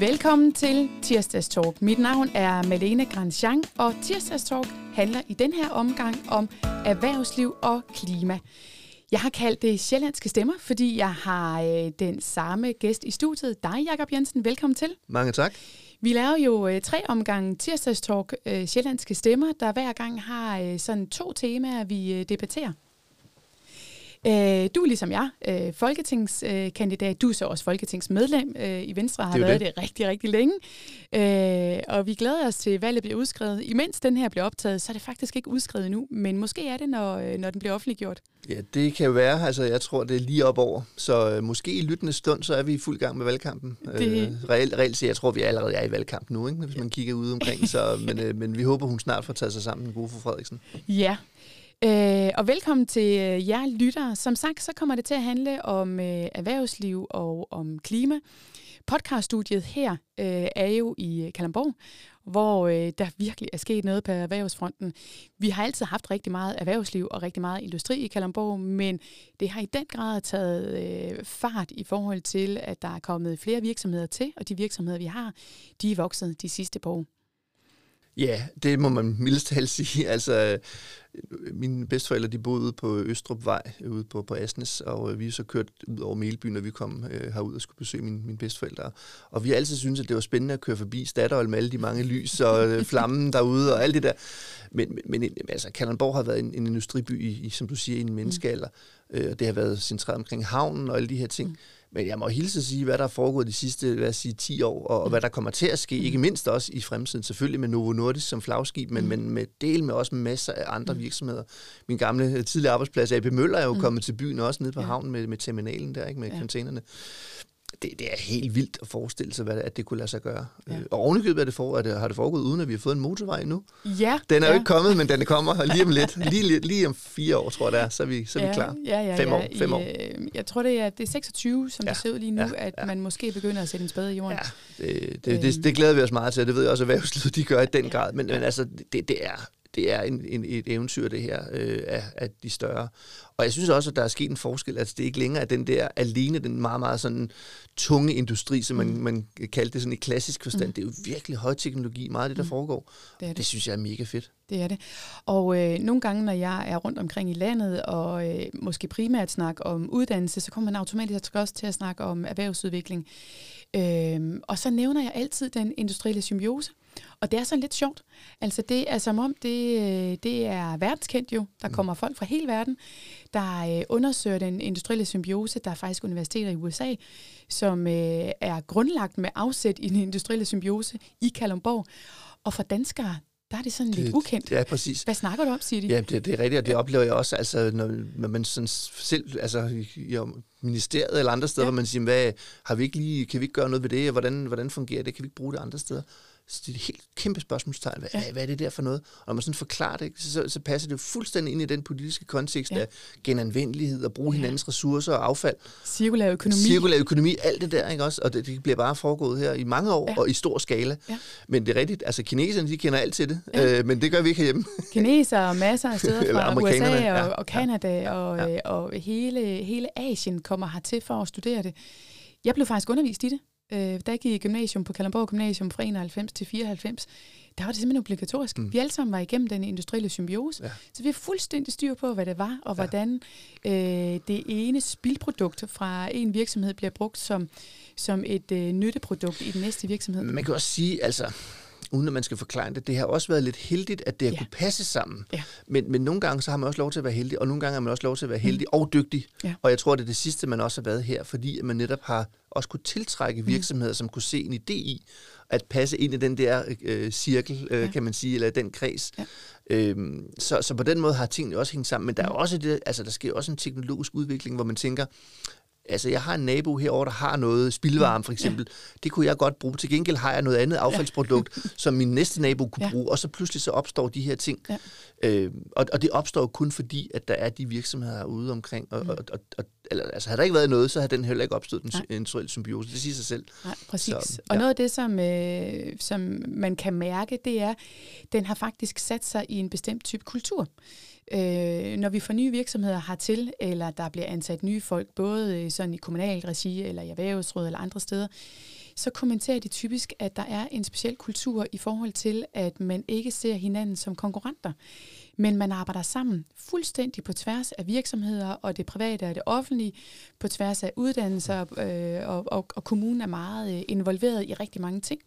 Velkommen til Tirsdags Talk. Mit navn er Malene Grandjean, og Tirsdags Talk handler i den her omgang om erhvervsliv og klima. Jeg har kaldt det Sjællandske Stemmer, fordi jeg har øh, den samme gæst i studiet. Dig, Jakob Jensen. Velkommen til. Mange tak. Vi laver jo øh, tre omgange Tirsdags Talk øh, Sjællandske Stemmer, der hver gang har øh, sådan to temaer, vi øh, debatterer. Øh, du er ligesom jeg, øh, folketingskandidat. Du er så også folketingsmedlem øh, i Venstre, har været det. det rigtig, rigtig længe. Øh, og vi glæder os til, at valget bliver udskrevet. Imens den her bliver optaget, så er det faktisk ikke udskrevet nu, men måske er det, når, øh, når den bliver offentliggjort. Ja, det kan være. Altså, jeg tror, det er lige op over. Så øh, måske i lyttende stund, så er vi i fuld gang med valgkampen. Det... Øh, reelt, reelt set, jeg tror, vi allerede er i valgkamp nu, ikke? hvis man kigger ud omkring. Så, men, øh, men vi håber, hun snart får taget sig sammen, gode fru Frederiksen. Ja, Øh, og velkommen til øh, jer lyttere. Som sagt, så kommer det til at handle om øh, erhvervsliv og om klima. Podcaststudiet her øh, er jo i øh, Kalamborg, hvor øh, der virkelig er sket noget på erhvervsfronten. Vi har altid haft rigtig meget erhvervsliv og rigtig meget industri i Kalamborg, men det har i den grad taget øh, fart i forhold til, at der er kommet flere virksomheder til, og de virksomheder, vi har, de er vokset de sidste par år. Ja, det må man mildest talt sige. Altså, mine bedsteforældre, de boede ude på Østrupvej, ude på, på Asnes, og øh, vi så kørt ud over Melby, når vi kom øh, herud og skulle besøge mine, mine bedsteforældre. Og vi har altid syntes, at det var spændende at køre forbi Statoil med alle de mange lys og øh, flammen derude og alt det der. Men, men, men altså, Kalundborg har været en, en industriby, i, i, som du siger, i en menneskealder. Øh, og det har været centreret omkring havnen og alle de her ting. Mm. Men jeg må hilse at sige, hvad der er foregået de sidste lad os sige, 10 år, og, og hvad der kommer til at ske, ikke mindst også i fremtiden, selvfølgelig med Novo Nordisk som flagskib, men, mm. men med del med også masser af andre mm. virksomheder. Min gamle tidligere arbejdsplads, AB Møller, er jo mm. kommet til byen også nede på havnen med, med terminalen der, ikke med ja. containerne det, det er helt vildt at forestille sig, hvad, at det kunne lade sig gøre. Ja. Øh, og ovenikøbet er det for, at det, har det foregået, uden at vi har fået en motorvej nu. Ja. Den er ja. jo ikke kommet, men den kommer lige om lidt. Lige, lige, lige om fire år, tror jeg det er, så er vi, så er ja, vi klar. Ja, ja, fem ja. år. Fem I, år. Øh, jeg tror, det er, det er 26, som ja. det ser ud lige nu, ja, at ja. man måske begynder at sætte en spade i jorden. Ja, det, det, det, det glæder vi os meget til, det ved jeg også, at erhvervslivet de gør i den grad. Men, men altså, det, det er det er en, en, et eventyr, det her, øh, af, af de større. Og jeg synes også, at der er sket en forskel, at det ikke længere er den der alene, den meget, meget sådan tunge industri, som man, mm. man kaldte det sådan i klassisk forstand. Mm. Det er jo virkelig højteknologi, meget af det, der mm. foregår. Det, det. det synes jeg er mega fedt. Det er det. Og øh, nogle gange, når jeg er rundt omkring i landet, og øh, måske primært snakke om uddannelse, så kommer man automatisk også til at snakke om erhvervsudvikling. Øh, og så nævner jeg altid den industrielle symbiose. Og det er sådan lidt sjovt. Altså det er som om, det, øh, det er verdenskendt jo. Der mm. kommer folk fra hele verden, der øh, undersøger den industrielle symbiose. Der er faktisk universiteter i USA, som øh, er grundlagt med afsæt i den industrielle symbiose i Kalundborg. Og for danskere, der er det sådan det, lidt ukendt. Ja, præcis. Hvad snakker du om, siger de? Ja, det, det er rigtigt, og det oplever jeg også, altså, når, når man sådan selv, altså i, ministeriet eller andre steder, ja. hvor man siger, hvad, har vi ikke lige, kan vi ikke gøre noget ved det, og hvordan, hvordan fungerer det, kan vi ikke bruge det andre steder? Så det er et helt kæmpe spørgsmålstegn. Hvad, ja. hvad er det der for noget? Og når man sådan forklarer det, så, så passer det fuldstændig ind i den politiske kontekst ja. af genanvendelighed og bruge ja. hinandens ressourcer og affald. Cirkulær økonomi. Cirkulær økonomi, alt det der, ikke også? Og det, det bliver bare foregået her i mange år ja. og i stor skala. Ja. Men det er rigtigt, altså kineserne, de kender alt til det, ja. øh, men det gør vi ikke herhjemme. Kineser og masser af steder fra USA og, ja. og Canada ja. og, ja. og hele, hele Asien kommer hertil for at studere det. Jeg blev faktisk undervist i det øh, da jeg gik i gymnasium på Kalamborg Gymnasium fra 91 til 94, der var det simpelthen obligatorisk. Mm. Vi alle sammen var igennem den industrielle symbiose, ja. så vi har fuldstændig styr på, hvad det var, og ja. hvordan øh, det ene spildprodukt fra en virksomhed bliver brugt som, som et øh, nytteprodukt i den næste virksomhed. Man kan også sige, altså uden at man skal forklare det, det har også været lidt heldigt, at det har ja. kunne passe sammen. Ja. Men, men nogle gange så har man også lov til at være heldig, og nogle gange har man også lov til at være heldig mm. og dygtig. Ja. Og jeg tror, det er det sidste, man også har været her, fordi man netop har også kunne tiltrække mm. virksomheder, mm. som kunne se en idé i at passe ind i den der øh, cirkel, øh, ja. kan man sige, eller den kreds. Ja. Øhm, så, så på den måde har tingene også hængt sammen. Men der er mm. også det, altså der sker også en teknologisk udvikling, hvor man tænker, Altså, jeg har en nabo herovre, der har noget spildvarme, for eksempel. Ja. Det kunne jeg godt bruge. Til gengæld har jeg noget andet affaldsprodukt, ja. som min næste nabo kunne ja. bruge. Og så pludselig så opstår de her ting. Ja. Øh, og, og det opstår kun fordi, at der er de virksomheder ude omkring. Og, mm. og, og, og, eller, altså, havde der ikke været noget, så havde den heller ikke opstået en industriel symbiose. Det siger sig selv. Nej, præcis. Så, ja. Og noget af det, som, øh, som man kan mærke, det er, den har faktisk sat sig i en bestemt type kultur. Øh, når vi får nye virksomheder hertil, eller der bliver ansat nye folk, både øh, sådan i kommunalt regi, eller i erhvervsråd, eller andre steder, så kommenterer de typisk, at der er en speciel kultur i forhold til, at man ikke ser hinanden som konkurrenter, men man arbejder sammen fuldstændig på tværs af virksomheder og det private og det offentlige, på tværs af uddannelser, øh, og, og, og kommunen er meget øh, involveret i rigtig mange ting.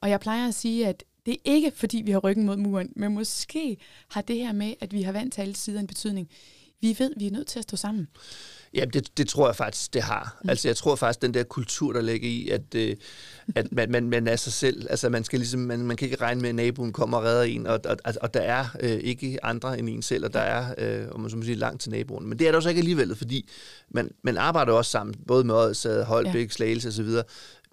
Og jeg plejer at sige, at det er ikke, fordi vi har ryggen mod muren, men måske har det her med, at vi har vant til alle sider en betydning. Vi ved, vi er nødt til at stå sammen. Ja, det, det tror jeg faktisk, det har. Mm. Altså, jeg tror faktisk, den der kultur, der ligger i, at, øh, at man, man, man er sig selv. Altså, man, skal ligesom, man, man kan ikke regne med, at naboen kommer og redder en, og, og, og der er øh, ikke andre end en selv, og der er, øh, om man så må sige, langt til naboen. Men det er der også ikke alligevel, fordi man, man arbejder også sammen, både med Odsad, Holbæk, ja. Slagelse osv.,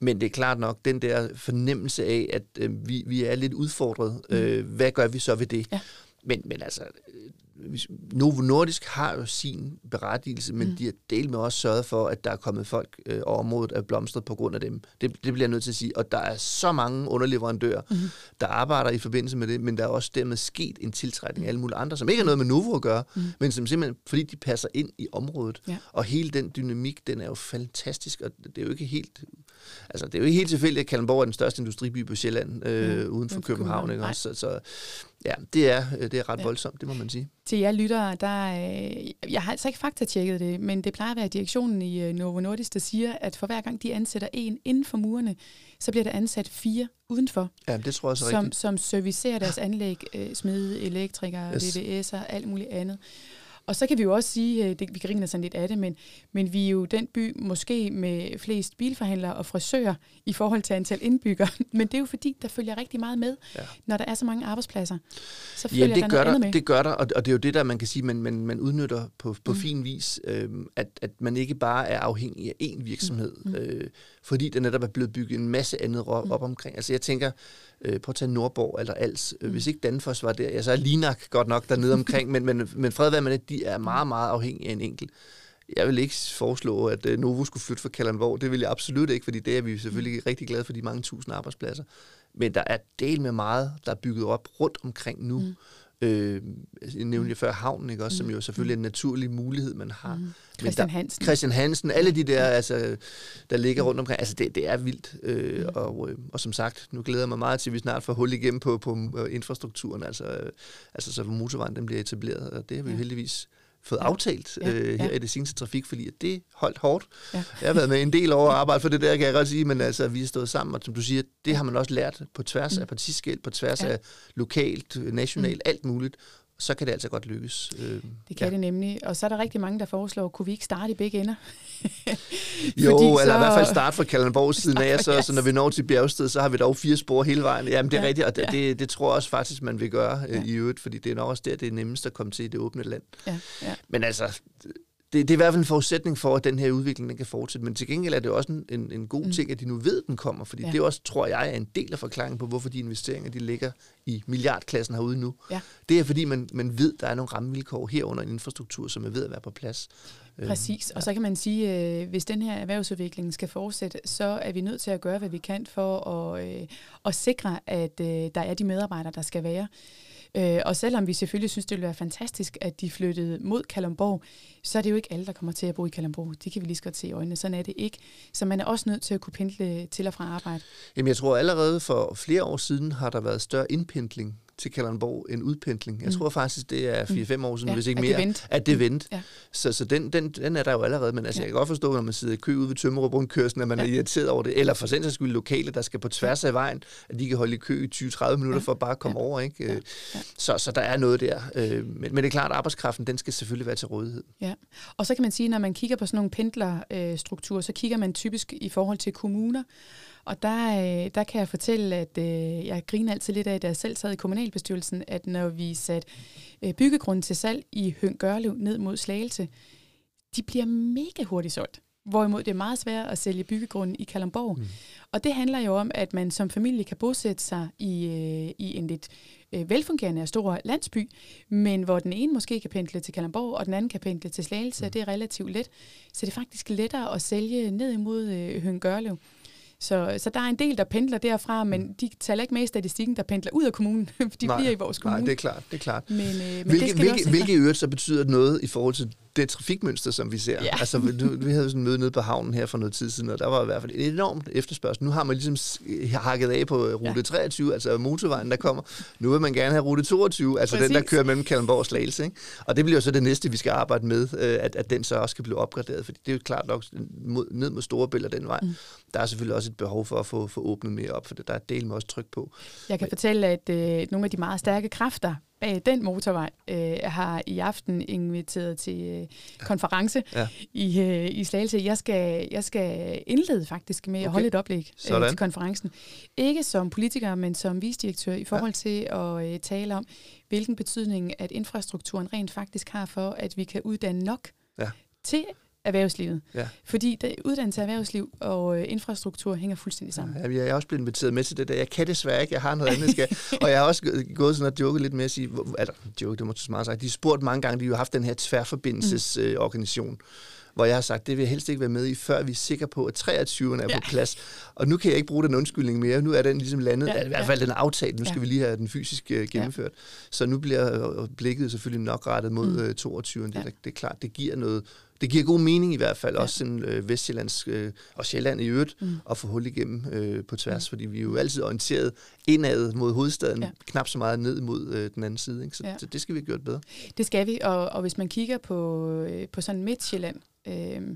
men det er klart nok, den der fornemmelse af, at øh, vi, vi er lidt udfordret. Mm. Øh, hvad gør vi så ved det? Ja. Men, men altså, Novo Nordisk har jo sin berettigelse, men mm. de har del med også sørget for, at der er kommet folk, øh, og området er blomstret på grund af dem. Det, det bliver jeg nødt til at sige. Og der er så mange underleverandører, mm. der arbejder i forbindelse med det, men der er også dermed sket en tiltrækning af alle mulige andre, som ikke har noget med Novo at gøre, mm. men som simpelthen, fordi de passer ind i området. Ja. Og hele den dynamik, den er jo fantastisk, og det er jo ikke helt altså, det er jo ikke helt tilfældigt, at Kalundborg er den største industriby på Sjælland, øh, mm. uden for København. Ikke? Også, så, så ja, det er, det er ret ja. voldsomt, det må man sige. Til jer lyttere, der, øh, jeg har altså ikke faktatjekket det, men det plejer at være direktionen i øh, Novo Nordisk, der siger, at for hver gang de ansætter en inden for murene, så bliver der ansat fire udenfor. Ja, det tror jeg også som, rigtigt. Som servicerer deres anlæg, øh, smede, elektrikere, yes. VVS'er, alt muligt andet. Og så kan vi jo også sige, øh, det, vi griner sådan lidt af det, men, men vi er jo den by måske med flest bilforhandlere og frisører i forhold til antal indbyggere. Men det er jo fordi, der følger rigtig meget med, ja. når der er så mange arbejdspladser. Så følger ja, det der gør der, med. det gør der, og det er jo det, der man kan sige, man, man, man udnytter på, på mm. fin vis, øh, at, at man ikke bare er afhængig af én virksomhed, mm. øh, fordi der netop er blevet bygget en masse andet op, mm. op omkring. Altså jeg tænker, Øh, prøv at tage Nordborg eller Als. Mm. Hvis ikke Danfoss var der, ja, så er Linak godt nok dernede omkring, men, men, men fred med de er meget, meget afhængige af en enkelt. Jeg vil ikke foreslå, at øh, Novo skulle flytte fra Kalundborg. Det vil jeg absolut ikke, fordi det er vi selvfølgelig mm. rigtig glade for de mange tusind arbejdspladser. Men der er del med meget, der er bygget op rundt omkring nu. Mm. Øh, jeg nævnte jeg før havnen, ikke også, som jo selvfølgelig er en naturlig mulighed, man har. Mm. Christian Hansen. Christian Hansen, alle de der, altså, der ligger rundt omkring, altså det, det er vildt. Øh, mm. og, øh, og som sagt, nu glæder jeg mig meget til, at vi snart får hul igennem på, på uh, infrastrukturen, altså, uh, altså så motorvejen den bliver etableret, og det har vi ja. heldigvis fået aftalt ja. Øh, her ja. i det seneste trafikforlig, at det holdt hårdt. Ja. Jeg har været med en del over at arbejde for det der, kan jeg godt sige, men altså, vi har stået sammen, og som du siger, det har man også lært på tværs mm. af partiskæld, på tværs ja. af lokalt, nationalt, mm. alt muligt, så kan det altså godt lykkes. Øh, det kan ja. det nemlig. Og så er der rigtig mange, der foreslår, kunne vi ikke starte i begge ender? jo, Fordi eller så... i hvert fald starte fra Kalundborg siden af, så, yes. så når vi når til Bjergsted, så har vi dog fire spor hele vejen. Jamen det er ja. rigtigt, og det, ja. det, det tror jeg også faktisk, man vil gøre øh, ja. i øvrigt, fordi det er nok også der, det er nemmest at komme til i det åbne land. Ja. Ja. Men altså, det, det er i hvert fald en forudsætning for, at den her udvikling den kan fortsætte. Men til gengæld er det også en, en, en god mm. ting, at de nu ved, at den kommer. Fordi ja. det også, tror jeg, er en del af forklaringen på, hvorfor de investeringer de ligger i milliardklassen herude nu. Ja. Det er, fordi man, man ved, at der er nogle rammevilkår herunder en infrastruktur, som er ved at være på plads. Øh, Præcis, og så kan man sige, øh, hvis den her erhvervsudvikling skal fortsætte, så er vi nødt til at gøre, hvad vi kan for at, øh, at sikre, at der er de medarbejdere, der skal være. Øh, og selvom vi selvfølgelig synes, det ville være fantastisk, at de flyttede mod Kalundborg, så er det jo ikke alle, der kommer til at bo i Kalundborg. Det kan vi lige så godt se i øjnene. Sådan er det ikke. Så man er også nødt til at kunne pendle til og fra arbejde. Jamen jeg tror allerede for flere år siden har der været større indpendling til Kalundborg en udpendling. Jeg mm. tror faktisk, det er 4-5 mm. år siden, ja, hvis ikke mere, at det at det vendte. Ja. Så, så den, den, den er der jo allerede, men altså, ja. jeg kan godt forstå, når man sidder i kø ude ved Tømmerup rundkørslen, at man ja. er irriteret over det, eller for sindssygt skyld lokale, der skal på tværs af vejen, at de kan holde i kø i 20-30 minutter ja. for at bare komme ja. over. Ikke? Ja. Ja. Så, så der er noget der. Øh, men, men det er klart, at arbejdskraften, den skal selvfølgelig være til rådighed. Ja. Og så kan man sige, når man kigger på sådan nogle pendlerstrukturer, så kigger man typisk i forhold til kommuner, og der, øh, der kan jeg fortælle, at øh, jeg griner altid lidt af, da jeg selv sad i kommunalbestyrelsen, at når vi satte øh, byggegrunden til salg i Høng Gørlev ned mod Slagelse, de bliver mega hurtigt solgt. Hvorimod det er meget svært at sælge byggegrunden i Kalundborg. Mm. Og det handler jo om, at man som familie kan bosætte sig i, øh, i en lidt øh, velfungerende og stor landsby, men hvor den ene måske kan pendle til Kalundborg, og den anden kan pendle til Slagelse. Mm. Det er relativt let. Så det er faktisk lettere at sælge ned imod øh, Høng Gørlev. Så, så der er en del, der pendler derfra, men mm. de taler ikke med i statistikken, der pendler ud af kommunen, for de nej, bliver i vores kommune. Nej, det er klart. Det er klart. Men, øh, men hvilke, det hvilke, hvilke øvrigt så betyder noget i forhold til det trafikmønster, som vi ser. Ja. Altså, vi, vi havde sådan en møde nede på havnen her for noget tid siden, og der var i hvert fald et enormt efterspørgsel. Nu har man ligesom hakket af på rute Ja. 23, altså motorvejen, der kommer. Nu vil man gerne have rute 22, altså den, der Præcis. kører mellem Kalundborg og Slagelse. Ikke? Og det bliver jo så det næste, vi skal arbejde med, øh, at, at den så også kan blive opgraderet, fordi det er jo klart nok mod, ned mod Storebælt og den vej. Mm. Der er selvfølgelig også et behov for at få, få åbnet mere op, for det, der er del med også tryk på. Jeg kan fortælle, at øh, nogle af de meget stærke kræfter bag den motorvej øh, har i aften inviteret til øh, konference Ja. i, øh, i Slagelse. Jeg skal, jeg skal indlede faktisk med okay. at holde et oplæg øh, til konferencen. Ikke som politiker, men som visdirektør i forhold til at øh, tale om, hvilken betydning at infrastrukturen rent faktisk har for, at vi kan uddanne nok Ja. til erhvervslivet. Ja. Fordi det, uddannelse erhvervsliv og øh, infrastruktur hænger fuldstændig sammen. Ja, jeg er også blevet inviteret med til det der. Jeg kan desværre ikke, jeg har noget andet, skal. og jeg har også gå- gået sådan og joket lidt med at sige, hvor- eller joke, det må du smart sagt, de har spurgt mange gange, de har haft den her tværforbindelsesorganisation, hvor jeg har sagt, det vil jeg helst ikke være med i, før vi er sikre på, at 23'erne er Ja. på plads. Og nu kan jeg ikke bruge den undskyldning mere. Nu er den ligesom landet, Ja, ja, i hvert ja. fald den er aftalt. Nu skal Ja. vi lige have den fysisk uh, gennemført. Så nu bliver øh, blikket selvfølgelig nok rettet mod Mm. mm. 22'eren. Det, Ja. ja. det, det er klart, det giver noget, det giver god mening i hvert fald, Ja. også sådan øh, Vestjyllands øh, og Sjælland i øvrigt, Mm. at få hul igennem øh, på tværs, mm. fordi vi er jo altid orienteret indad mod hovedstaden, Ja. knap så meget ned mod øh, den anden side. Ikke? Så, ja. så det skal vi have gjort bedre. Det skal vi, og, og hvis man kigger på, øh, på sådan Midtjylland, øh,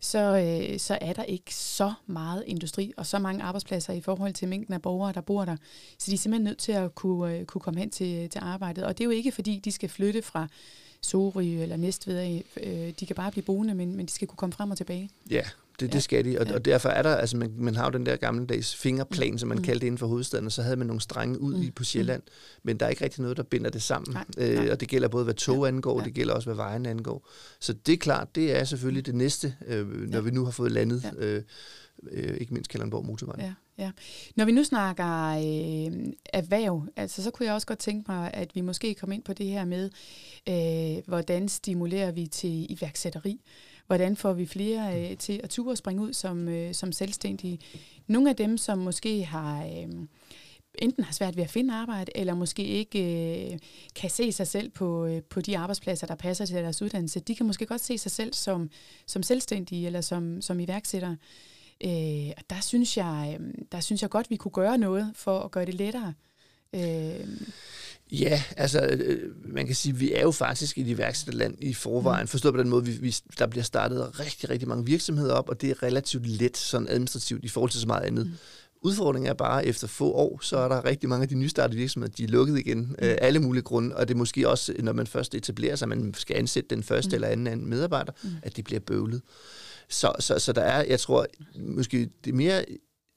så, øh, så er der ikke så meget industri og så mange arbejdspladser i forhold til mængden af borgere, der bor der. Så de er simpelthen nødt til at kunne, øh, kunne komme hen til, til arbejdet. Og det er jo ikke fordi, de skal flytte fra Sorø eller Næstved. Øh, de kan bare blive boende, men, men de skal kunne komme frem og tilbage. Ja, det, det Ja. skal de, og, Ja. og derfor er der, altså man, man har jo den der gammeldags fingerplan, som man Mm. kaldte det inden for hovedstaden, og så havde man nogle strenge ud Mm. i på Sjælland, men der er ikke rigtig noget, der binder det sammen. Nej, Øh, nej. og det gælder både, hvad tog Ja, angår, ja. det gælder også, hvad vejen angår. Så det er klart, det er selvfølgelig det næste, øh, når Ja. vi nu har fået landet, Ja. øh, øh, ikke mindst Kalundborg Motorvejen. Ja, ja. Når vi nu snakker øh, erhverv, altså, så kunne jeg også godt tænke mig, at vi måske kom ind på det her med, øh, hvordan stimulerer vi til iværksætteri? Hvordan får vi flere øh, til at ture og springe ud som, øh, som selvstændige? Nogle af dem, som måske har... Øh, enten har svært ved at finde arbejde, eller måske ikke øh, kan se sig selv på, øh, på de arbejdspladser, der passer til deres uddannelse. De kan måske godt se sig selv som, som selvstændige eller som, som iværksættere. Øh, og der synes, jeg, øh, der synes jeg godt, vi kunne gøre noget for at gøre det lettere. Øh, Ja, altså øh, man kan sige, at vi er jo faktisk et iværksætterland i forvejen. Forstået på den måde, vi, vi, der bliver startet rigtig, rigtig mange virksomheder op, og det er relativt let sådan administrativt i forhold til så meget andet. Mm. Udfordringen er bare, at efter få år, så er der rigtig mange af de nystartede virksomheder, de er lukket igen mm. af alle mulige grunde, og det er måske også, når man først etablerer sig, man skal ansætte den første mm. eller anden, anden medarbejder, mm. at det bliver bøvlet. Så, så, så der er, jeg tror, måske det er mere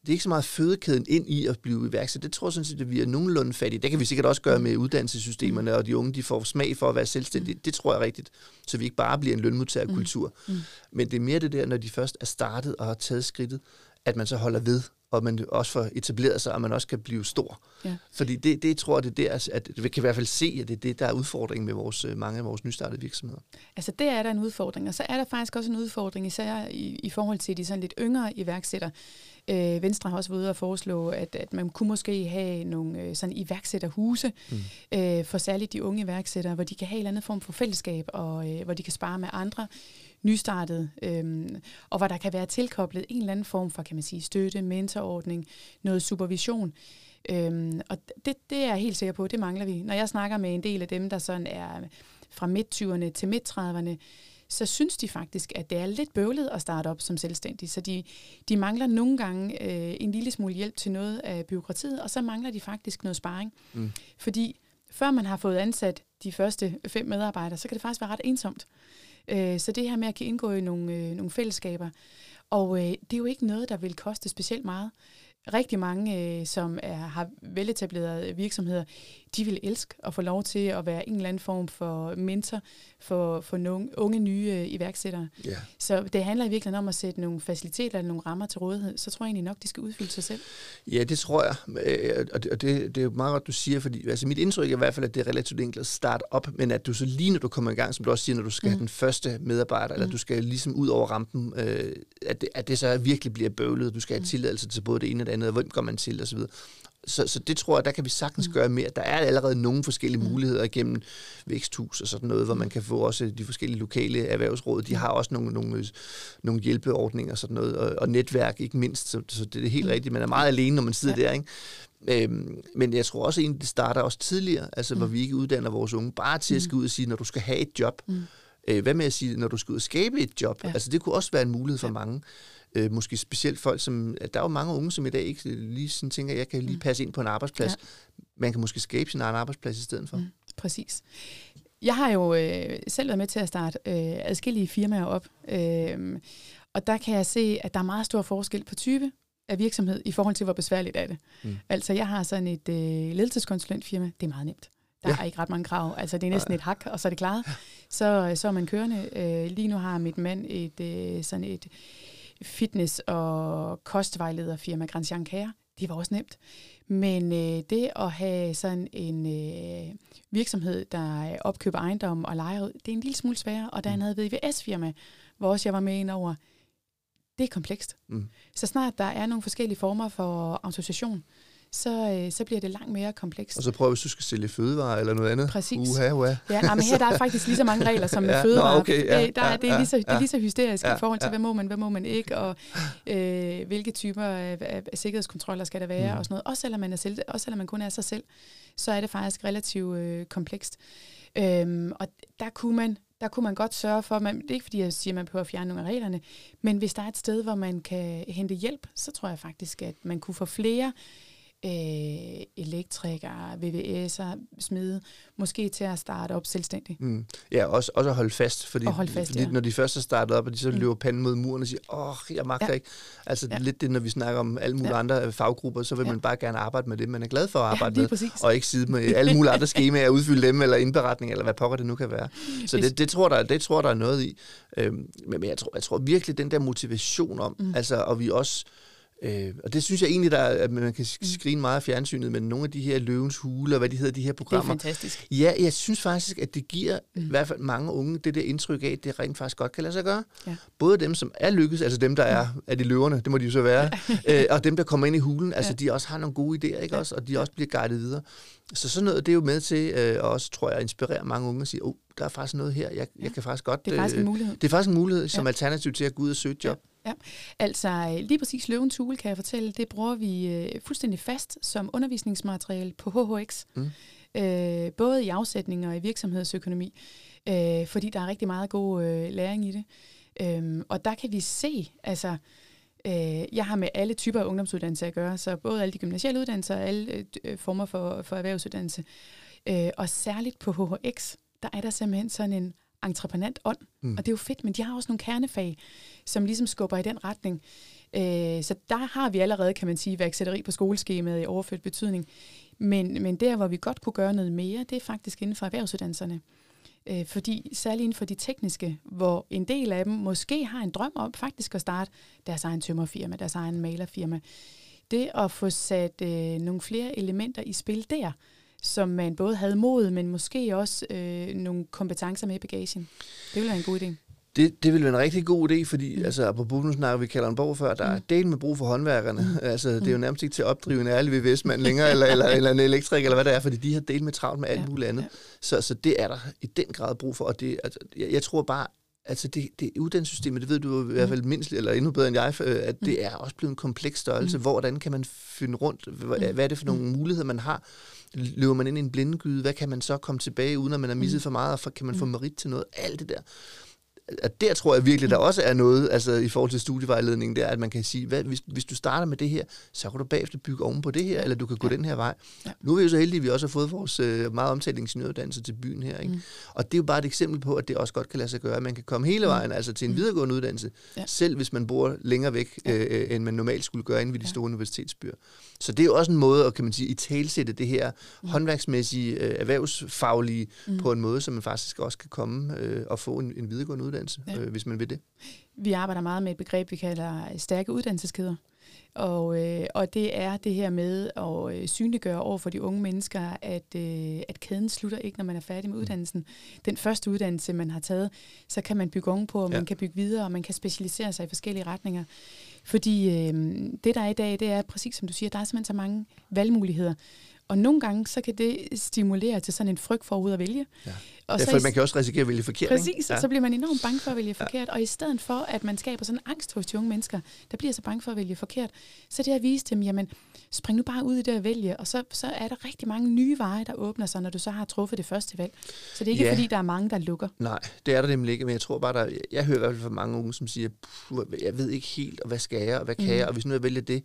det er ikke så meget fødekæden ind i at blive iværksætter. Det tror jeg sådan set, at vi er nogenlunde fattige. Det kan vi sikkert også gøre med uddannelsessystemerne, og de unge de får smag for at være selvstændige. Det tror jeg rigtigt, så vi ikke bare bliver en lønmodtagerkultur. Mm. Men det er mere det der, når de først er startet og har taget skridtet, at man så holder ved, og man også får etableret sig, og man også kan blive stor. Ja. Fordi det, det tror jeg, det er der, at vi kan i hvert fald se, at det er det, der er udfordringen med vores, øh, mange af vores nystartede virksomheder. altså, det er der en udfordring. Og så er der faktisk også en udfordring, især i, i forhold til de sådan lidt yngre iværksættere. Øh, Venstre har også været ude at foreslå, at, at man kunne måske have nogle øh, sådan iværksætterhuse mm. øh, for særligt de unge iværksættere, hvor de kan have en eller anden form for fællesskab, og øh, hvor de kan spare med andre nystartede, øh, og hvor der kan være tilkoblet en eller anden form for, kan man sige, støtte, mentorordning, noget supervision. Øhm, og det, det er jeg helt sikker på, det mangler vi. Når jeg snakker med en del af dem, der sådan er fra midt-20'erne til midt-30'erne, så synes de faktisk, at det er lidt bøvlet at starte op som selvstændig. Så de, de mangler nogle gange øh, en lille smule hjælp til noget af byråkratiet, og så mangler de faktisk noget sparring. Mm. Fordi før man har fået ansat de første fem medarbejdere, så kan det faktisk være ret ensomt. Øh, så det her med at kan indgå i nogle, øh, nogle fællesskaber, og øh, det er jo ikke noget, der vil koste specielt meget. Rigtig mange, øh, som er, har veletablerede virksomheder, de vil elske at få lov til at være en eller anden form for mentor for, for nogle unge nye øh, iværksættere. Ja. Så det handler i virkeligheden om at sætte nogle faciliteter eller nogle rammer til rådighed. Så tror jeg egentlig nok, de skal udfylde sig selv. Ja, det tror jeg. Øh, Og det, og det, det er jo meget godt, du siger, fordi altså, mit indtryk er i hvert fald, at det er relativt enkelt at starte op, men at du så lige når du kommer i gang, som du også siger, når du skal mm. have den første medarbejder, mm. eller du skal ligesom ud over rampen, øh, at at det, at det så virkelig bliver bøvlet. Du skal have Mm. tilladelse til både det ene og det andet, og hvem går man til, osv. Så, så det tror jeg, der kan vi sagtens gøre mere. Der er allerede nogle forskellige Mm. muligheder igennem væksthus og sådan noget, hvor man kan få også de forskellige lokale erhvervsråd. De har også nogle, nogle, nogle hjælpeordninger og sådan noget, og, og netværk ikke mindst. Så, så det er helt Mm. rigtigt. Man er meget alene, når man sidder Ja. der, ikke? Øhm, men jeg tror også egentlig, det starter også tidligere, altså hvor Mm. vi ikke uddanner vores unge bare til at skal ud og sige, når du skal have et job. Mm. Øh, hvad med at sige, når du skal ud og skabe et job? Ja. Altså det kunne også være en mulighed for ja. mange. Øh, måske specielt folk, som... at Der er jo mange unge, som i dag ikke lige sådan tænker, jeg kan lige Mm. passe ind på en arbejdsplads. Ja. Man kan måske skabe sin egen arbejdsplads i stedet for. Mm. Præcis. Jeg har jo øh, selv været med til at starte øh, adskillige firmaer op, øh, og der kan jeg se, at der er meget stor forskel på type af virksomhed i forhold til, hvor besværligt er det. Mm. Altså, jeg har sådan et øh, ledelseskonsulentfirma. Det er meget nemt. Der ja. Ja. er ikke ret mange krav. Altså, det er næsten et hak, og så er det klaret. Så, så er man kørende. Øh, lige nu har mit mand et øh, sådan et fitness- og kostvejlederfirma, Grandjean Care. Det var også nemt. Men øh, det at have sådan en øh, virksomhed, der opkøber ejendom og lejer ud, det er en lille smule sværere. Og der er en VVS-firma, hvor også jeg var med ind over. Det er komplekst. Mm. Så snart der er nogle forskellige former for autorisation, så, øh, så bliver det langt mere komplekst. Og så prøv, hvis du skal sælge fødevarer eller noget andet. Præcis. Uha, uha. Ja, men her der er faktisk lige så mange regler som med Ja, nå, fødevarer. okay, ja, det, der, er- det, er lige så, det er lige så hysterisk Ja, i forhold til, ja. hvad må man, hvad må man ikke, og øh, hvilke typer af, af sikkerhedskontroller skal der være, Mm. og sådan noget. Også selvom, man er selv, også selvom man kun er sig selv, så er det faktisk relativt øh, komplekst. Øhm, og der kunne man der kunne man godt sørge for, man, det er ikke fordi, jeg siger, at man prøver at fjerne nogle af reglerne, men hvis der er et sted, hvor man kan hente hjælp, så tror jeg faktisk, at man kunne få flere øh, elektrikere, VVS'er, smide, måske til at starte op selvstændigt. Mm. Ja, også, også at holde fast, fordi, Og holde fast, fordi ja. når de først er startet op, og de så Mm. løber panden mod muren og siger, åh, jeg magter Ja. ikke. Altså Ja. ja. lidt det, når vi snakker om alle mulige Ja. ja. andre øh, faggrupper, så vil Ja. man bare gerne arbejde med det, man er glad for at Ja, arbejde lige med, præcis. og ikke sidde med alle mulige andre skemaer udfylde dem, eller indberetning, eller hvad pokker det nu kan være. Så det, det, tror der, det tror der er noget i. Øhm, men jeg tror, jeg tror virkelig, den der motivation om, mm. altså, og vi også Øh, og det synes jeg egentlig, der er, at man kan Mm. skrine meget af fjernsynet, men nogle af de her løvens hule, og hvad de hedder, de her Det er programmer, fantastisk. Ja, jeg synes faktisk, at det giver Mm. mm. i hvert fald mange unge det der indtryk af, at det rent faktisk godt kan lade sig gøre. Ja. Både dem, som er lykkedes, altså dem, der er, er de løverne, det må de jo så være, øh, og dem, der kommer ind i hulen, altså Ja. de også har nogle gode idéer, ikke også? Og de også bliver guidet videre. Så sådan noget, det er jo med til, øh, og også tror jeg, inspirerer mange unge og sige, oh, der er faktisk noget her, jeg, Ja. jeg kan faktisk godt... Det er faktisk øh, en mulighed. det er faktisk en mulighed som Ja. alternativ til at gå ud og søge et job. Ja. Altså øh, lige præcis løvens hule, kan jeg fortælle, det bruger vi øh, fuldstændig fast som undervisningsmateriale på HHX. Mm. Øh, både i afsætning og i virksomhedsøkonomi, øh, fordi der er rigtig meget god øh, læring i det. Øhm, og der kan vi se, altså, øh, jeg har med alle typer af ungdomsuddannelser at gøre, så både alle de gymnasiale uddannelser og alle øh, øh, former for, for erhvervsuddannelse. Øh, og særligt på HHX, der er der simpelthen sådan en entreprenant ånd, mm. Og det er jo fedt, men de har også nogle kernefag, som ligesom skubber i den retning. Øh, så der har vi allerede, kan man sige, værksætteri på skoleskemaet i overført betydning. Men, men der, hvor vi godt kunne gøre noget mere, det er faktisk inden for erhvervsuddannelserne. Øh, fordi særligt inden for de tekniske, hvor en del af dem måske har en drøm om faktisk at starte deres egen tømmerfirma, deres egen malerfirma. Det at få sat øh, nogle flere elementer i spil der, som man både havde mod, men måske også øh, nogle kompetencer med i bagagen. Det ville være en god idé. Det, det vil være en rigtig god idé, fordi Mm. altså, apropos nu snakker vi Kalundborg før, der er Mm. del med brug for håndværkerne. Mm. Altså, det er jo Mm. nærmest ikke til at opdrive en ærlig VVS-mand længere, eller, eller, eller en elektrik, eller hvad det er, fordi de har del med travlt med alt Ja, muligt andet. ja. Så, så det er der i den grad brug for, og det, altså, jeg, jeg tror bare, altså det, det uddannelsessystemet, det ved du i hvert fald mindst, eller endnu bedre end jeg, øh, at det er også blevet en kompleks størrelse. Mm. Hvordan kan man finde rundt? Hvad, Mm. hvad er det for nogle muligheder, man har? Løber man ind i en blindgyde? Hvad kan man så komme tilbage, uden at man har misset Mm. for meget? Og kan man få Mm. merit til noget? Alt det der at der tror jeg virkelig, der også er noget, altså i forhold til studievejledningen, det er, at man kan sige, hvad, hvis, hvis du starter med det her, så kan du bagefter bygge oven på det her, eller du kan gå Ja. den her vej. Ja. Nu er vi jo så heldige, at vi også har fået vores øh, meget omtalte ingeniøruddannelse til byen her. Ikke? Mm. Og det er jo bare et eksempel på, at det også godt kan lade sig gøre, man kan komme hele Mm. vejen, altså til en Mm. videregående uddannelse, Ja. selv hvis man bor længere væk, Ja. øh, øh, end man normalt skulle gøre inde ved de Ja. store universitetsbyer. Så det er jo også en måde at, kan man sige, i talsætte det her Mm. håndværksmæssige, øh, erhvervsfaglige Mm. på en måde, så man faktisk også kan komme øh, og få en, en videregående uddannelse, Ja. øh, hvis man vil det. Vi arbejder meget med et begreb, vi kalder stærke uddannelseskæder. Og, øh, og det er det her med at øh, synliggøre over for de unge mennesker, at, øh, at kæden slutter ikke, når man er færdig med uddannelsen. Den første uddannelse, man har taget, så kan man bygge på, og ja. man kan bygge videre, og man kan specialisere sig i forskellige retninger. Fordi øh, det, der er i dag, det er præcis som du siger, der er simpelthen så mange valgmuligheder. Og nogle gange, så kan det stimulere til sådan en frygt for at vælge. Ja. Og ja, for man kan også risikere at vælge forkert. Præcis, ja. så bliver man enormt bange for at vælge forkert. Ja. Og i stedet for, at man skaber sådan en angst hos de unge mennesker, der bliver så bange for at vælge forkert, så det at vise dem, jamen, spring nu bare ud i det at vælge, og så, så er der rigtig mange nye veje, der åbner sig, når du så har truffet det første valg. Så det er ikke ja. fordi, der er mange, der lukker. Nej, det er der nemlig ikke, men jeg tror bare, der, jeg hører i hvert fald fra mange unge, som siger, jeg ved ikke helt, hvad skal jeg, og hvad kan mm. jeg, og hvis nu jeg vælger det,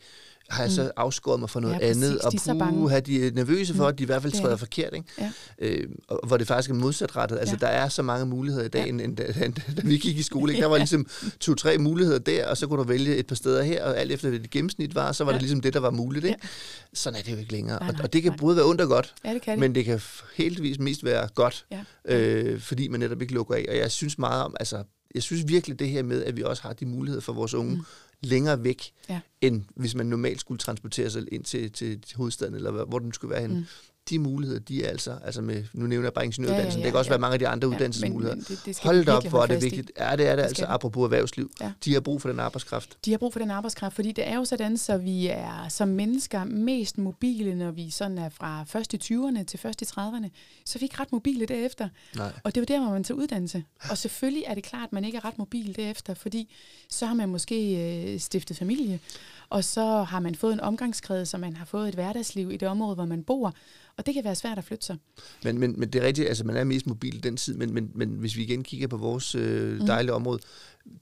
har jeg så mm. afskåret mig for noget ja, præcis, andet, og puh, har de er nervøse for, mm. at de i hvert fald træder forkert, ikke? Ja. Øh, og, hvor det faktisk er modsatrettet. Altså, ja. der er så mange muligheder i dag, ja. end, end, da, da vi gik i skole. Ikke? Der var ligesom to-tre muligheder der, og så kunne du vælge et par steder her, og alt efter det gennemsnit var, så var ja. det ligesom det, der var muligt. Ikke? Ja. Sådan er det jo ikke længere. Nej, nej, og, og det kan nej. både være ondt og godt, ja, det kan det. men det kan heldigvis mest være godt, ja. øh, fordi man netop ikke lukker af. Og jeg synes meget om, altså, jeg synes virkelig det her med, at vi også har de muligheder for vores unge, mm længere væk, ja. end hvis man normalt skulle transportere sig ind til, til hovedstaden, eller hvor den skulle være henne. Mm de muligheder, de er altså, altså med, nu nævner jeg bare ingeniøruddannelsen, ja, ja, ja, det kan også ja. være mange af de andre ja, uddannelsesmuligheder. Men, men det, det Hold op, hvor er det vigtigt. Ja, det er det, det altså, apropos erhvervsliv. Ja. De har brug for den arbejdskraft. De har brug for den arbejdskraft, fordi det er jo sådan, så vi er som mennesker mest mobile, når vi sådan er fra først i 20'erne til først i 30'erne. Så er vi ikke ret mobile derefter. Nej. Og det er jo der, hvor man tager uddannelse. Og selvfølgelig er det klart, at man ikke er ret mobil derefter, fordi så har man måske øh, stiftet familie, og så har man fået en omgangskreds, så man har fået et hverdagsliv i det område, hvor man bor, og det kan være svært at flytte sig. Men, men, men det er rigtigt, altså man er mest mobil den tid, men, men, men hvis vi igen kigger på vores øh, mm. dejlige mm. område,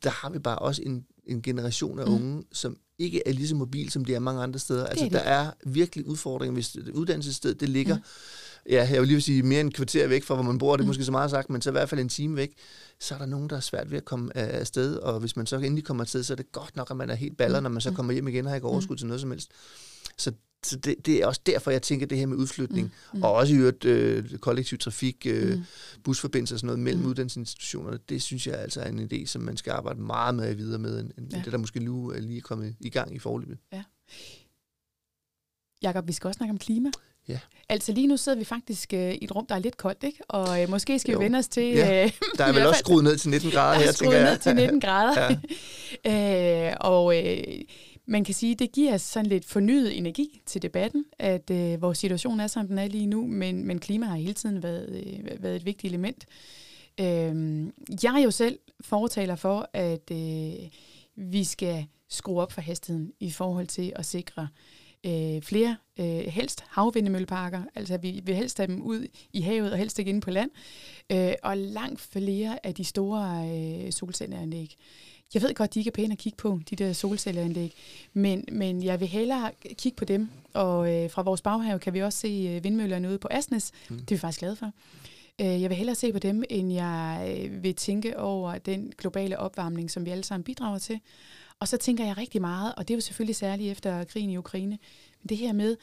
der har vi bare også en, en generation af mm. unge, som ikke er lige så mobil, som de er mange andre steder. Altså, der er virkelig udfordringer, hvis uddannelsessted det ligger, mm. ja, jeg vil lige sige, mere end en kvarter væk fra, hvor man bor, det er mm. måske så meget sagt, men så i hvert fald en time væk, så er der nogen, der er svært ved at komme af sted, og hvis man så endelig kommer afsted, så er det godt nok, at man er helt baller, mm. når man så mm. kommer hjem igen og har ikke overskud mm. til noget som helst. Så så det, det er også derfor, jeg tænker det her med udflytning, mm. Mm. og også i øvrigt øh, kollektiv trafik, øh, mm. busforbindelser og sådan noget mellem mm. uddannelsesinstitutionerne, det synes jeg altså er en idé, som man skal arbejde meget med videre med, end, end ja. det, der måske nu er lige kommet i gang i forløbet. Ja. Jakob, vi skal også snakke om klima. Ja. Altså lige nu sidder vi faktisk øh, i et rum, der er lidt koldt, ikke? Og øh, måske skal jo. vi vende os til... Ja. Øh, der er vel også skruet ned til 19 grader her, tænker jeg. ned til 19 grader. ja. øh, og øh, man kan sige, det giver sådan lidt fornyet energi til debatten, at øh, vores situation er, som den er lige nu, men, men klima har hele tiden været, øh, været et vigtigt element. Øh, jeg er jo selv fortaler for, at øh, vi skal skrue op for hastigheden i forhold til at sikre øh, flere, øh, helst havvindemølleparker, altså vi vil helst have dem ud i havet og helst ikke inde på land, øh, og langt flere af de store øh, solcelleanlæg. Jeg ved godt, de ikke er pæne at kigge på, de der solcelleanlæg, men, men jeg vil hellere kigge på dem, og øh, fra vores baghave kan vi også se øh, vindmøllerne ude på Asnes. Mm. Det er vi faktisk glade for. Øh, jeg vil hellere se på dem, end jeg øh, vil tænke over den globale opvarmning, som vi alle sammen bidrager til. Og så tænker jeg rigtig meget, og det er jo selvfølgelig særligt efter krigen i Ukraine, men det her med,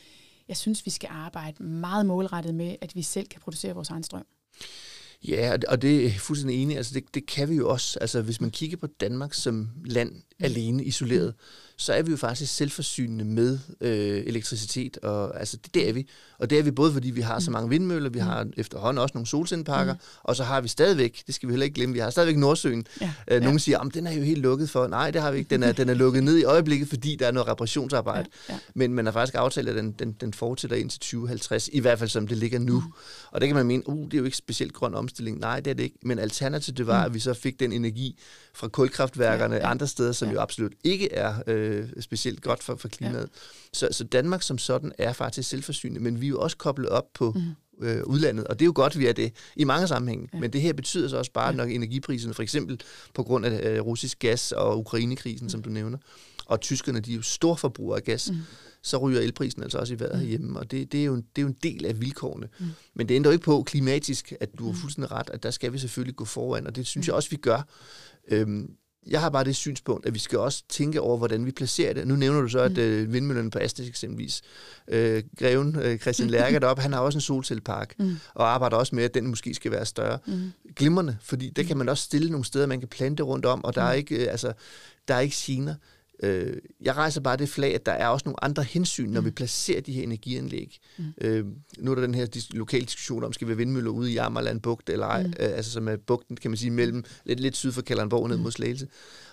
jeg synes, vi skal arbejde meget målrettet med, at vi selv kan producere vores egen strøm. Ja, og det er fuldstændig enig. Altså det, det kan vi jo også. Altså hvis man kigger på Danmark som land alene, isoleret, så er vi jo faktisk selvforsynende med øh, elektricitet. Og, altså, det, det er vi. Og det er vi både, fordi vi har så mange vindmøller, vi har efterhånden også nogle solcelleparker, mm. og så har vi stadigvæk, det skal vi heller ikke glemme, vi har stadigvæk Nordsøen. Ja. Øh, nogle ja. siger, at den er jo helt lukket for. Nej, det har vi ikke. Den er, den er lukket ned i øjeblikket, fordi der er noget reparationsarbejde. Ja. Ja. Men man har faktisk aftalt, at den, den, den fortsætter indtil 2050, i hvert fald som det ligger nu. Mm. Og det kan man mene, uh, det er jo ikke specielt grøn omstilling. Nej, det er det ikke. Men alternativet var, mm. at vi så fik den energi fra kulkraftværkerne ja, ja. andre steder, som ja. jo absolut ikke er øh, specielt godt for, for klimaet. Ja. Så, så Danmark som sådan er faktisk selvforsynende, men vi er jo også koblet op på mm. øh, udlandet, og det er jo godt, vi er det i mange sammenhænge. Ja. Men det her betyder så også bare, ja. når energipriserne, for eksempel på grund af øh, russisk gas og Ukrainekrisen, mm. som du nævner, og tyskerne, de er jo storforbrugere af gas, mm så ryger elprisen altså også i vejret mm. herhjemme, og det, det, er jo en, det er jo en del af vilkårene. Mm. Men det ændrer jo ikke på klimatisk, at du har mm. fuldstændig ret, at der skal vi selvfølgelig gå foran, og det synes mm. jeg også, vi gør. Øhm, jeg har bare det synspunkt, at vi skal også tænke over, hvordan vi placerer det. Nu nævner du så, at mm. øh, vindmøllerne på Astes eksempelvis, øh, greven øh, Christian Lærker deroppe, han har også en solcellepark, mm. og arbejder også med, at den måske skal være større. Mm. Glimmerne, fordi der kan man også stille nogle steder, man kan plante rundt om, og der er mm. ikke, øh, altså, der er ikke gener Øh, jeg rejser bare det flag, at der er også nogle andre hensyn, når mm. vi placerer de her energianlæg. Mm. Øh, nu er der den her dis- lokale diskussion om, skal vi have vindmøller ude i Jammerland Bugt, eller ej, mm. øh, altså som er bugten, kan man sige, mellem lidt, lidt syd for Kalundborg ned mm. mod Slagelse.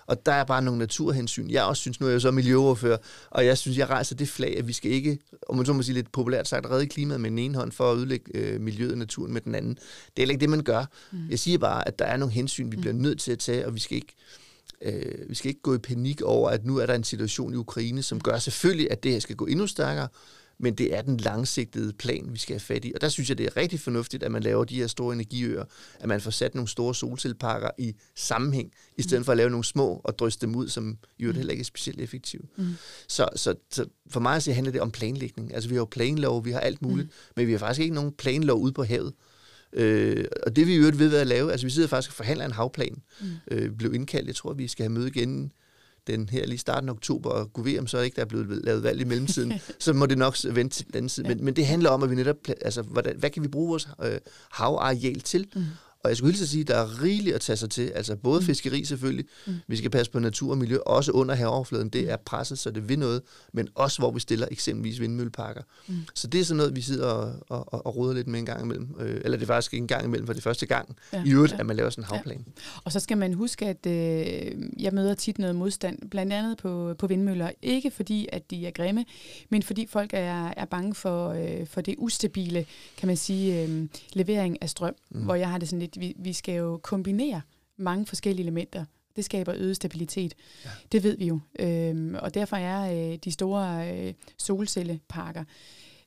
Og der er bare nogle naturhensyn. Jeg også synes, nu er jeg jo så miljøoverfører, og jeg synes, jeg rejser det flag, at vi skal ikke, om man så må sige lidt populært sagt, redde klimaet med den ene hånd for at ødelægge øh, miljøet og naturen med den anden. Det er heller ikke det, man gør. Mm. Jeg siger bare, at der er nogle hensyn, vi mm. bliver nødt til at tage, og vi skal ikke øh, vi skal ikke gå i panik over, at nu er der en situation i Ukraine, som gør selvfølgelig, at det her skal gå endnu stærkere, men det er den langsigtede plan, vi skal have fat i. Og der synes jeg, det er rigtig fornuftigt, at man laver de her store energiøer, at man får sat nogle store solcelleparker i sammenhæng, i stedet for at lave nogle små og dryste dem ud, som jo heller ikke er specielt effektive. Mm. Så, så, så for mig så handler det om planlægning. Altså vi har jo planlov, vi har alt muligt, mm. men vi har faktisk ikke nogen planlov ude på havet. Øh, og det vi jo ved at lave, altså vi sidder faktisk og forhandler en havplan, mm. øh, blev indkaldt, jeg tror vi skal have møde igen den her lige starten af oktober, og kunne om så ikke der er blevet lavet valg i mellemtiden, så må det nok vente til den anden side. Men, men det handler om, at vi netop, altså, hvordan, hvad kan vi bruge vores øh, havareal til? Mm. Og jeg skulle hilse at sige, at der er rigeligt at tage sig til. Altså både mm. fiskeri selvfølgelig, mm. vi skal passe på natur og miljø, også under havoverfladen. Det mm. er presset, så det vil noget, men også hvor vi stiller eksempelvis vindmølleparker. Mm. Så det er sådan noget, vi sidder og, og, og roder lidt med en gang imellem. Øh, eller det er faktisk ikke en gang imellem, for det første gang ja. i øvrigt, ja. at man laver sådan en havplan. Ja. Og så skal man huske, at øh, jeg møder tit noget modstand, blandt andet på, på vindmøller. Ikke fordi, at de er grimme, men fordi folk er, er bange for, øh, for det ustabile, kan man sige, øh, levering af strøm. Mm. Hvor jeg har det sådan lidt vi, vi skal jo kombinere mange forskellige elementer. Det skaber øget stabilitet. Ja. Det ved vi jo. Øhm, og derfor er øh, de store øh, solcelleparker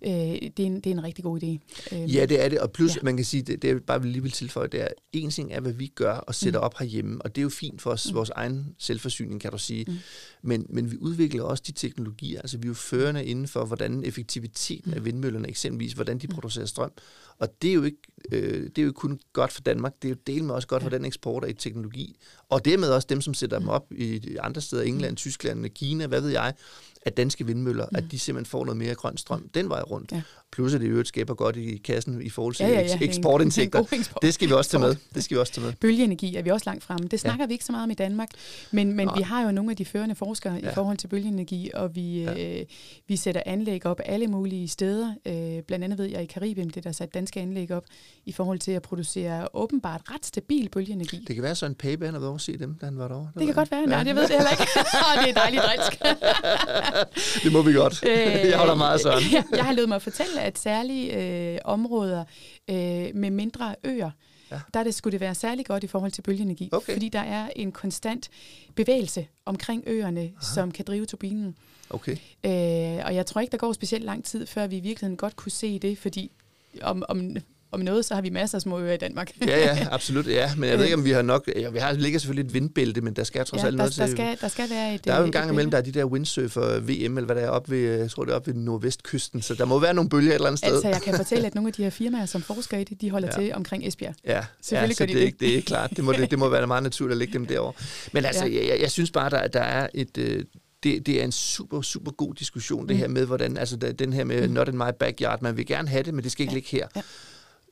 øh, det, er en, det er en rigtig god idé. Øh, ja, det er det, og plus, ja. man kan sige, det, det er bare lige vil tilføje, det er, en ting er, hvad vi gør og sætter mm. op herhjemme, og det er jo fint for os, mm. vores egen selvforsyning, kan du sige, mm. men, men vi udvikler også de teknologier, altså vi er jo førende inden for, hvordan effektiviteten mm. af vindmøllerne eksempelvis, hvordan de mm. producerer strøm, og det er jo ikke, øh, det er jo kun godt for Danmark, det er jo del med også godt ja. for den eksport af teknologi, og dermed også dem, som sætter mm. dem op i andre steder, England, mm. Tyskland, Kina, hvad ved jeg, at danske vindmøller, mm. at de simpelthen får noget mere grøn strøm den vej rundt. Ja. Plus at det jo skaber godt i kassen i forhold til ja, ja, ja. eksportindtægter. Eksport. Det skal vi også tage med. Det skal vi også tage med. Bølgeenergi er vi også langt fremme. Det snakker ja. vi ikke så meget om i Danmark, men, men vi har jo nogle af de førende forskere ja. i forhold til bølgeenergi, og vi, ja. øh, vi sætter anlæg op alle mulige steder. Øh, blandt andet ved jeg i Karibien, det der sat danske anlæg op i forhold til at producere åbenbart ret stabil bølgeenergi. Det kan være så en Pape, han har været over se dem, da han var derovre. Det, det kan godt være. Nej, det ved jeg heller ikke. det er dejligt drilsk. det må vi godt. Øh, jeg holder meget sådan. jeg, jeg har løbet mig at fortælle, at særlige øh, områder øh, med mindre øer, ja. der det, skulle det være særlig godt i forhold til bølgeenergi, okay. fordi der er en konstant bevægelse omkring øerne, Aha. som kan drive turbinen. Okay. Øh, og jeg tror ikke, der går specielt lang tid, før vi i virkeligheden godt kunne se det, fordi om, om om noget, så har vi masser af små øer i Danmark. ja, ja, absolut. Ja. Men jeg ved ikke, om vi har nok... Ja, vi har ligger selvfølgelig et vindbælte, men der skal trods ja, alt noget der, til... Skal, der skal være et Der er jo en gang imellem, der er de der windsurfer VM, eller hvad der er oppe ved, jeg tror det er oppe ved nordvestkysten, så der må være nogle bølger et eller andet sted. Altså, jeg kan fortælle, at nogle af de her firmaer, som forsker i det, de holder ja. til omkring Esbjerg. Ja, Selvfølgelig ja så det, er, ikke, det er klart. Det må, det, det må være meget naturligt at lægge dem derovre. Men altså, ja. jeg, jeg, synes bare, der, der er et... Øh, det, det er en super, super god diskussion, det mm. her med, hvordan, altså den her med mm. not in my backyard, man vil gerne have det, men det skal ikke ja. ligge her. Ja.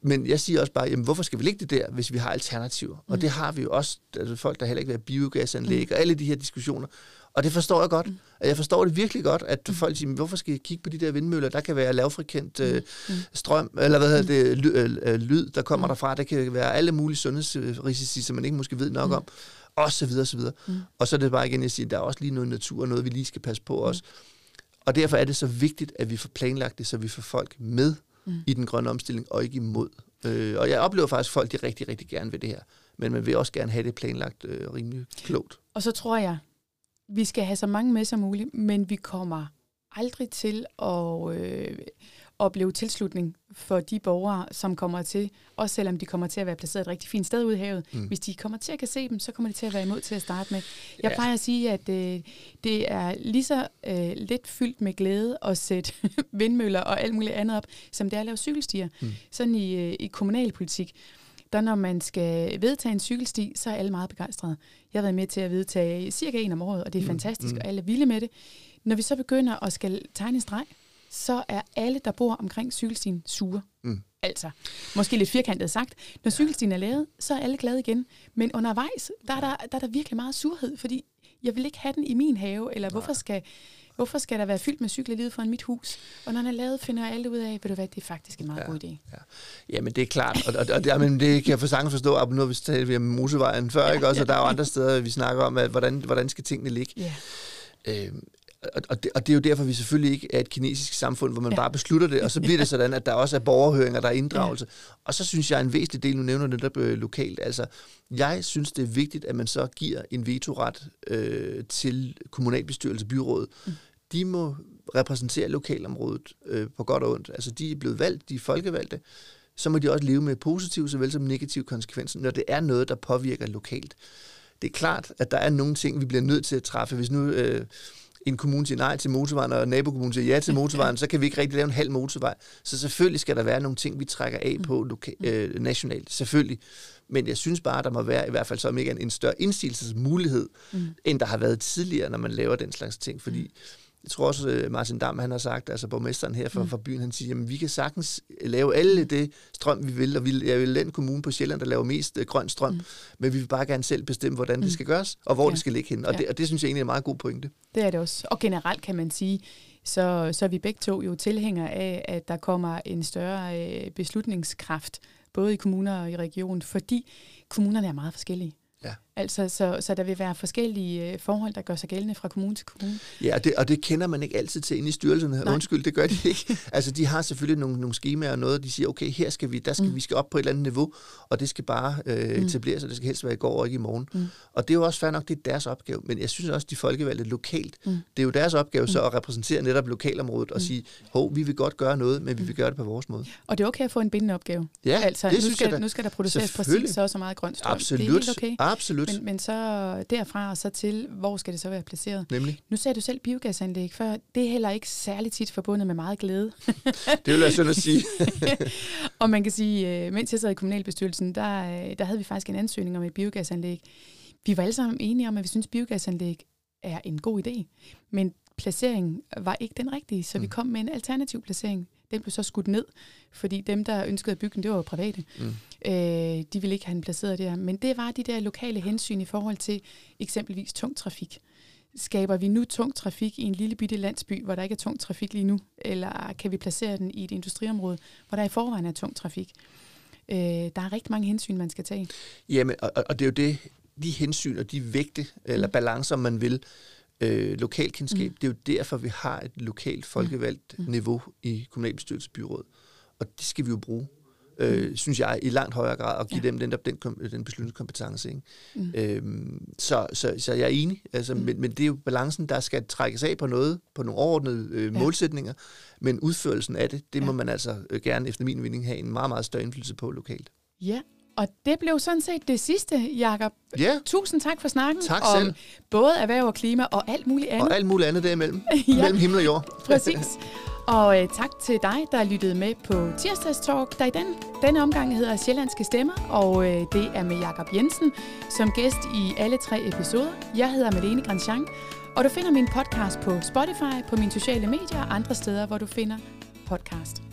Men jeg siger også bare, jamen, hvorfor skal vi ligge det der, hvis vi har alternativer? Mm. Og det har vi jo også, altså folk, der heller ikke vil have biogasanlæg, mm. og alle de her diskussioner. Og det forstår jeg godt. Mm. Jeg forstår det virkelig godt, at mm. folk siger, hvorfor skal I kigge på de der vindmøller? Der kan være lavfrekvent øh, mm. strøm, eller hvad hedder det, ly, øh, øh, lyd, der kommer mm. derfra. Der kan være alle mulige sundhedsrisici, som man ikke måske ved nok mm. om. Og så videre, og så videre. Mm. Og så er det bare igen, jeg siger, der er også lige noget natur, noget vi lige skal passe på mm. også. Og derfor er det så vigtigt, at vi får planlagt det, så vi får folk med mm. i den grønne omstilling, og ikke imod. Øh, og jeg oplever faktisk, at folk de rigtig, rigtig gerne vil det her. Men man vil også gerne have det planlagt øh, rimelig klogt. Og så tror jeg, vi skal have så mange med som muligt, men vi kommer aldrig til at øh, opleve tilslutning for de borgere, som kommer til, også selvom de kommer til at være placeret et rigtig fint sted ude i havet. Mm. Hvis de kommer til at kan se dem, så kommer de til at være imod til at starte med. Jeg ja. plejer at sige, at øh, det er lige så øh, lidt fyldt med glæde at sætte vindmøller og alt muligt andet op, som det er at lave cykelstier. Mm. Sådan i, øh, i kommunalpolitik der når man skal vedtage en cykelsti, så er alle meget begejstrede. Jeg har været med til at vedtage cirka en om året, og det er mm. fantastisk, mm. og alle er vilde med det. Når vi så begynder at skal tegne en streg, så er alle, der bor omkring cykelstien, sure. Mm. Altså, måske lidt firkantet sagt. Når cykelstien er lavet, så er alle glade igen. Men undervejs, der er der, der er der virkelig meget surhed, fordi Jeg vil ikke have den i min have, eller hvorfor skal, hvorfor skal der være fyldt med cykler lige foran mit hus? Og når den er lavet, finder alle ud af, ved du hvad, det er faktisk en meget Ja. god idé. Ja. Jamen, det er klart, og, og, og det, men det kan jeg for sagtens forstå, og nu har vi talt om motorvejen før, ikke også, og der er jo andre steder, vi snakker om, at, hvordan, hvordan skal tingene ligge. Ja. Øh, og, det, og det er jo derfor, vi selvfølgelig ikke er et kinesisk samfund, hvor man Ja. bare beslutter det, og så bliver det sådan, at der også er borgerhøringer, der er inddragelse. Ja. Og så synes jeg, en væsentlig del, nu nævner det netop øh, lokalt, altså, jeg synes, det er vigtigt, at man så giver en vetoret øh, til kommunalbestyrelse, byråd. Mm. De må repræsentere lokalområdet øh, på godt og ondt. Altså, de er blevet valgt, de er folkevalgte, så må de også leve med positive såvel som negative konsekvenser, når det er noget, der påvirker lokalt. Det er klart, at der er nogle ting, vi bliver nødt til at træffe. Hvis nu øh, en kommune siger nej til motorvejen, og nabokommunen siger ja til motorvejen, så kan vi ikke rigtig lave en halv motorvej. Så selvfølgelig skal der være nogle ting, vi trækker af på loka- øh, nationalt. Selvfølgelig. Men jeg synes bare, der må være i hvert fald som ikke en, større indsigelsesmulighed, mm. end der har været tidligere, når man laver den slags ting. Fordi jeg tror også, øh, Martin Dam, han har sagt, altså borgmesteren her fra, fra byen, han siger, jamen vi kan sagtens lave alle det strøm, vi vil, og vi er jo den kommune på Sjælland, der laver mest øh, grøn strøm, mm. men vi vil bare gerne selv bestemme, hvordan mm. det skal gøres, og hvor Ja. det skal ligge hen. Og, ja. det, og det synes jeg egentlig er en meget god pointe. Det er det også. Og generelt kan man sige, så, så er vi begge to jo tilhængere af, at der kommer en større øh, beslutningskraft, både i kommuner og i regionen, fordi kommunerne er meget forskellige. Ja. Altså, så, så der vil være forskellige øh, forhold, der gør sig gældende fra kommune til kommune. Ja, og det, og det kender man ikke altid til inde i styrelserne. Nej. Undskyld, det gør de ikke. altså, de har selvfølgelig nogle, nogle skemaer og noget, de siger, okay, her skal vi, der skal, Mm. mm. vi skal op på et eller andet niveau, og det skal bare øh, Mm. etableres, og det skal helst være i går og ikke i morgen. Mm. Og det er jo også fair nok, det er deres opgave. Men jeg synes også, de folkevalgte lokalt, Mm. mm. det er jo deres opgave så at repræsentere netop lokalområdet og Mm. sige, hov, vi vil godt gøre noget, men vi vil gøre det på vores måde. Og det er okay at få en bindende opgave. Ja, altså, det nu, synes skal, jeg da. nu skal der produceres præcis så og så meget grøn strøm. Absolut. Det er helt okay. Absolut. Men, men så derfra og så til, hvor skal det så være placeret? Nemlig. Nu sagde du selv biogasanlæg før. Det er heller ikke særlig tit forbundet med meget glæde. Det vil jeg sådan at sige. og man kan sige, øh, mens jeg sad i kommunalbestyrelsen, der, øh, der havde vi faktisk en ansøgning om et biogasanlæg. Vi var alle sammen enige om, at vi synes, at biogasanlæg er en god idé. Men placeringen var ikke den rigtige, så mm. vi kom med en alternativ placering. Den blev så skudt ned, fordi dem, der ønskede at bygge den, det var jo private. Mm. Øh, de ville ikke have den placeret der. Men det var de der lokale hensyn i forhold til eksempelvis tung trafik. Skaber vi nu tung trafik i en lille bitte landsby, hvor der ikke er tung trafik lige nu? Eller kan vi placere den i et industriområde, hvor der i forvejen er tung trafik? Øh, der er rigtig mange hensyn, man skal tage. Jamen, og, og- det er jo det, de hensyn og de vægte, eller Mm. balancer, man vil, øh, lokalkendskab, Mm. det er jo derfor, vi har et lokalt folkevalgt Mm. niveau i kommunalbestyrelsesbyrådet. Og det skal vi jo bruge, øh, synes jeg, i langt højere grad, og give Ja. dem den, den, kom- den beslutningskompetence. Ikke? Mm. Øhm, så, så, så jeg er enig, altså, Mm. mm. men, men det er jo balancen, der skal trækkes af på noget, på nogle overordnede øh, Ja. målsætninger, men udførelsen af det, det Ja. må man altså øh, gerne, efter min mening, have en meget, meget større indflydelse på lokalt. Ja, og det blev sådan set det sidste, Jakob. Ja, Tusind tak for snakken Tak om selv. både erhverv og klima og alt muligt andet. og alt muligt andet derimellem. Ja. ja. Mellem himmel og jord. Præcis. Og øh, tak til dig, der lyttede med på Tirsdags Talk, der i den, denne omgang hedder Sjællandske Stemmer, og øh, det er med Jakob Jensen som gæst i alle tre episoder. Jeg hedder Malene Grandjean, og du finder min podcast på Spotify, på mine sociale medier og andre steder, hvor du finder podcast.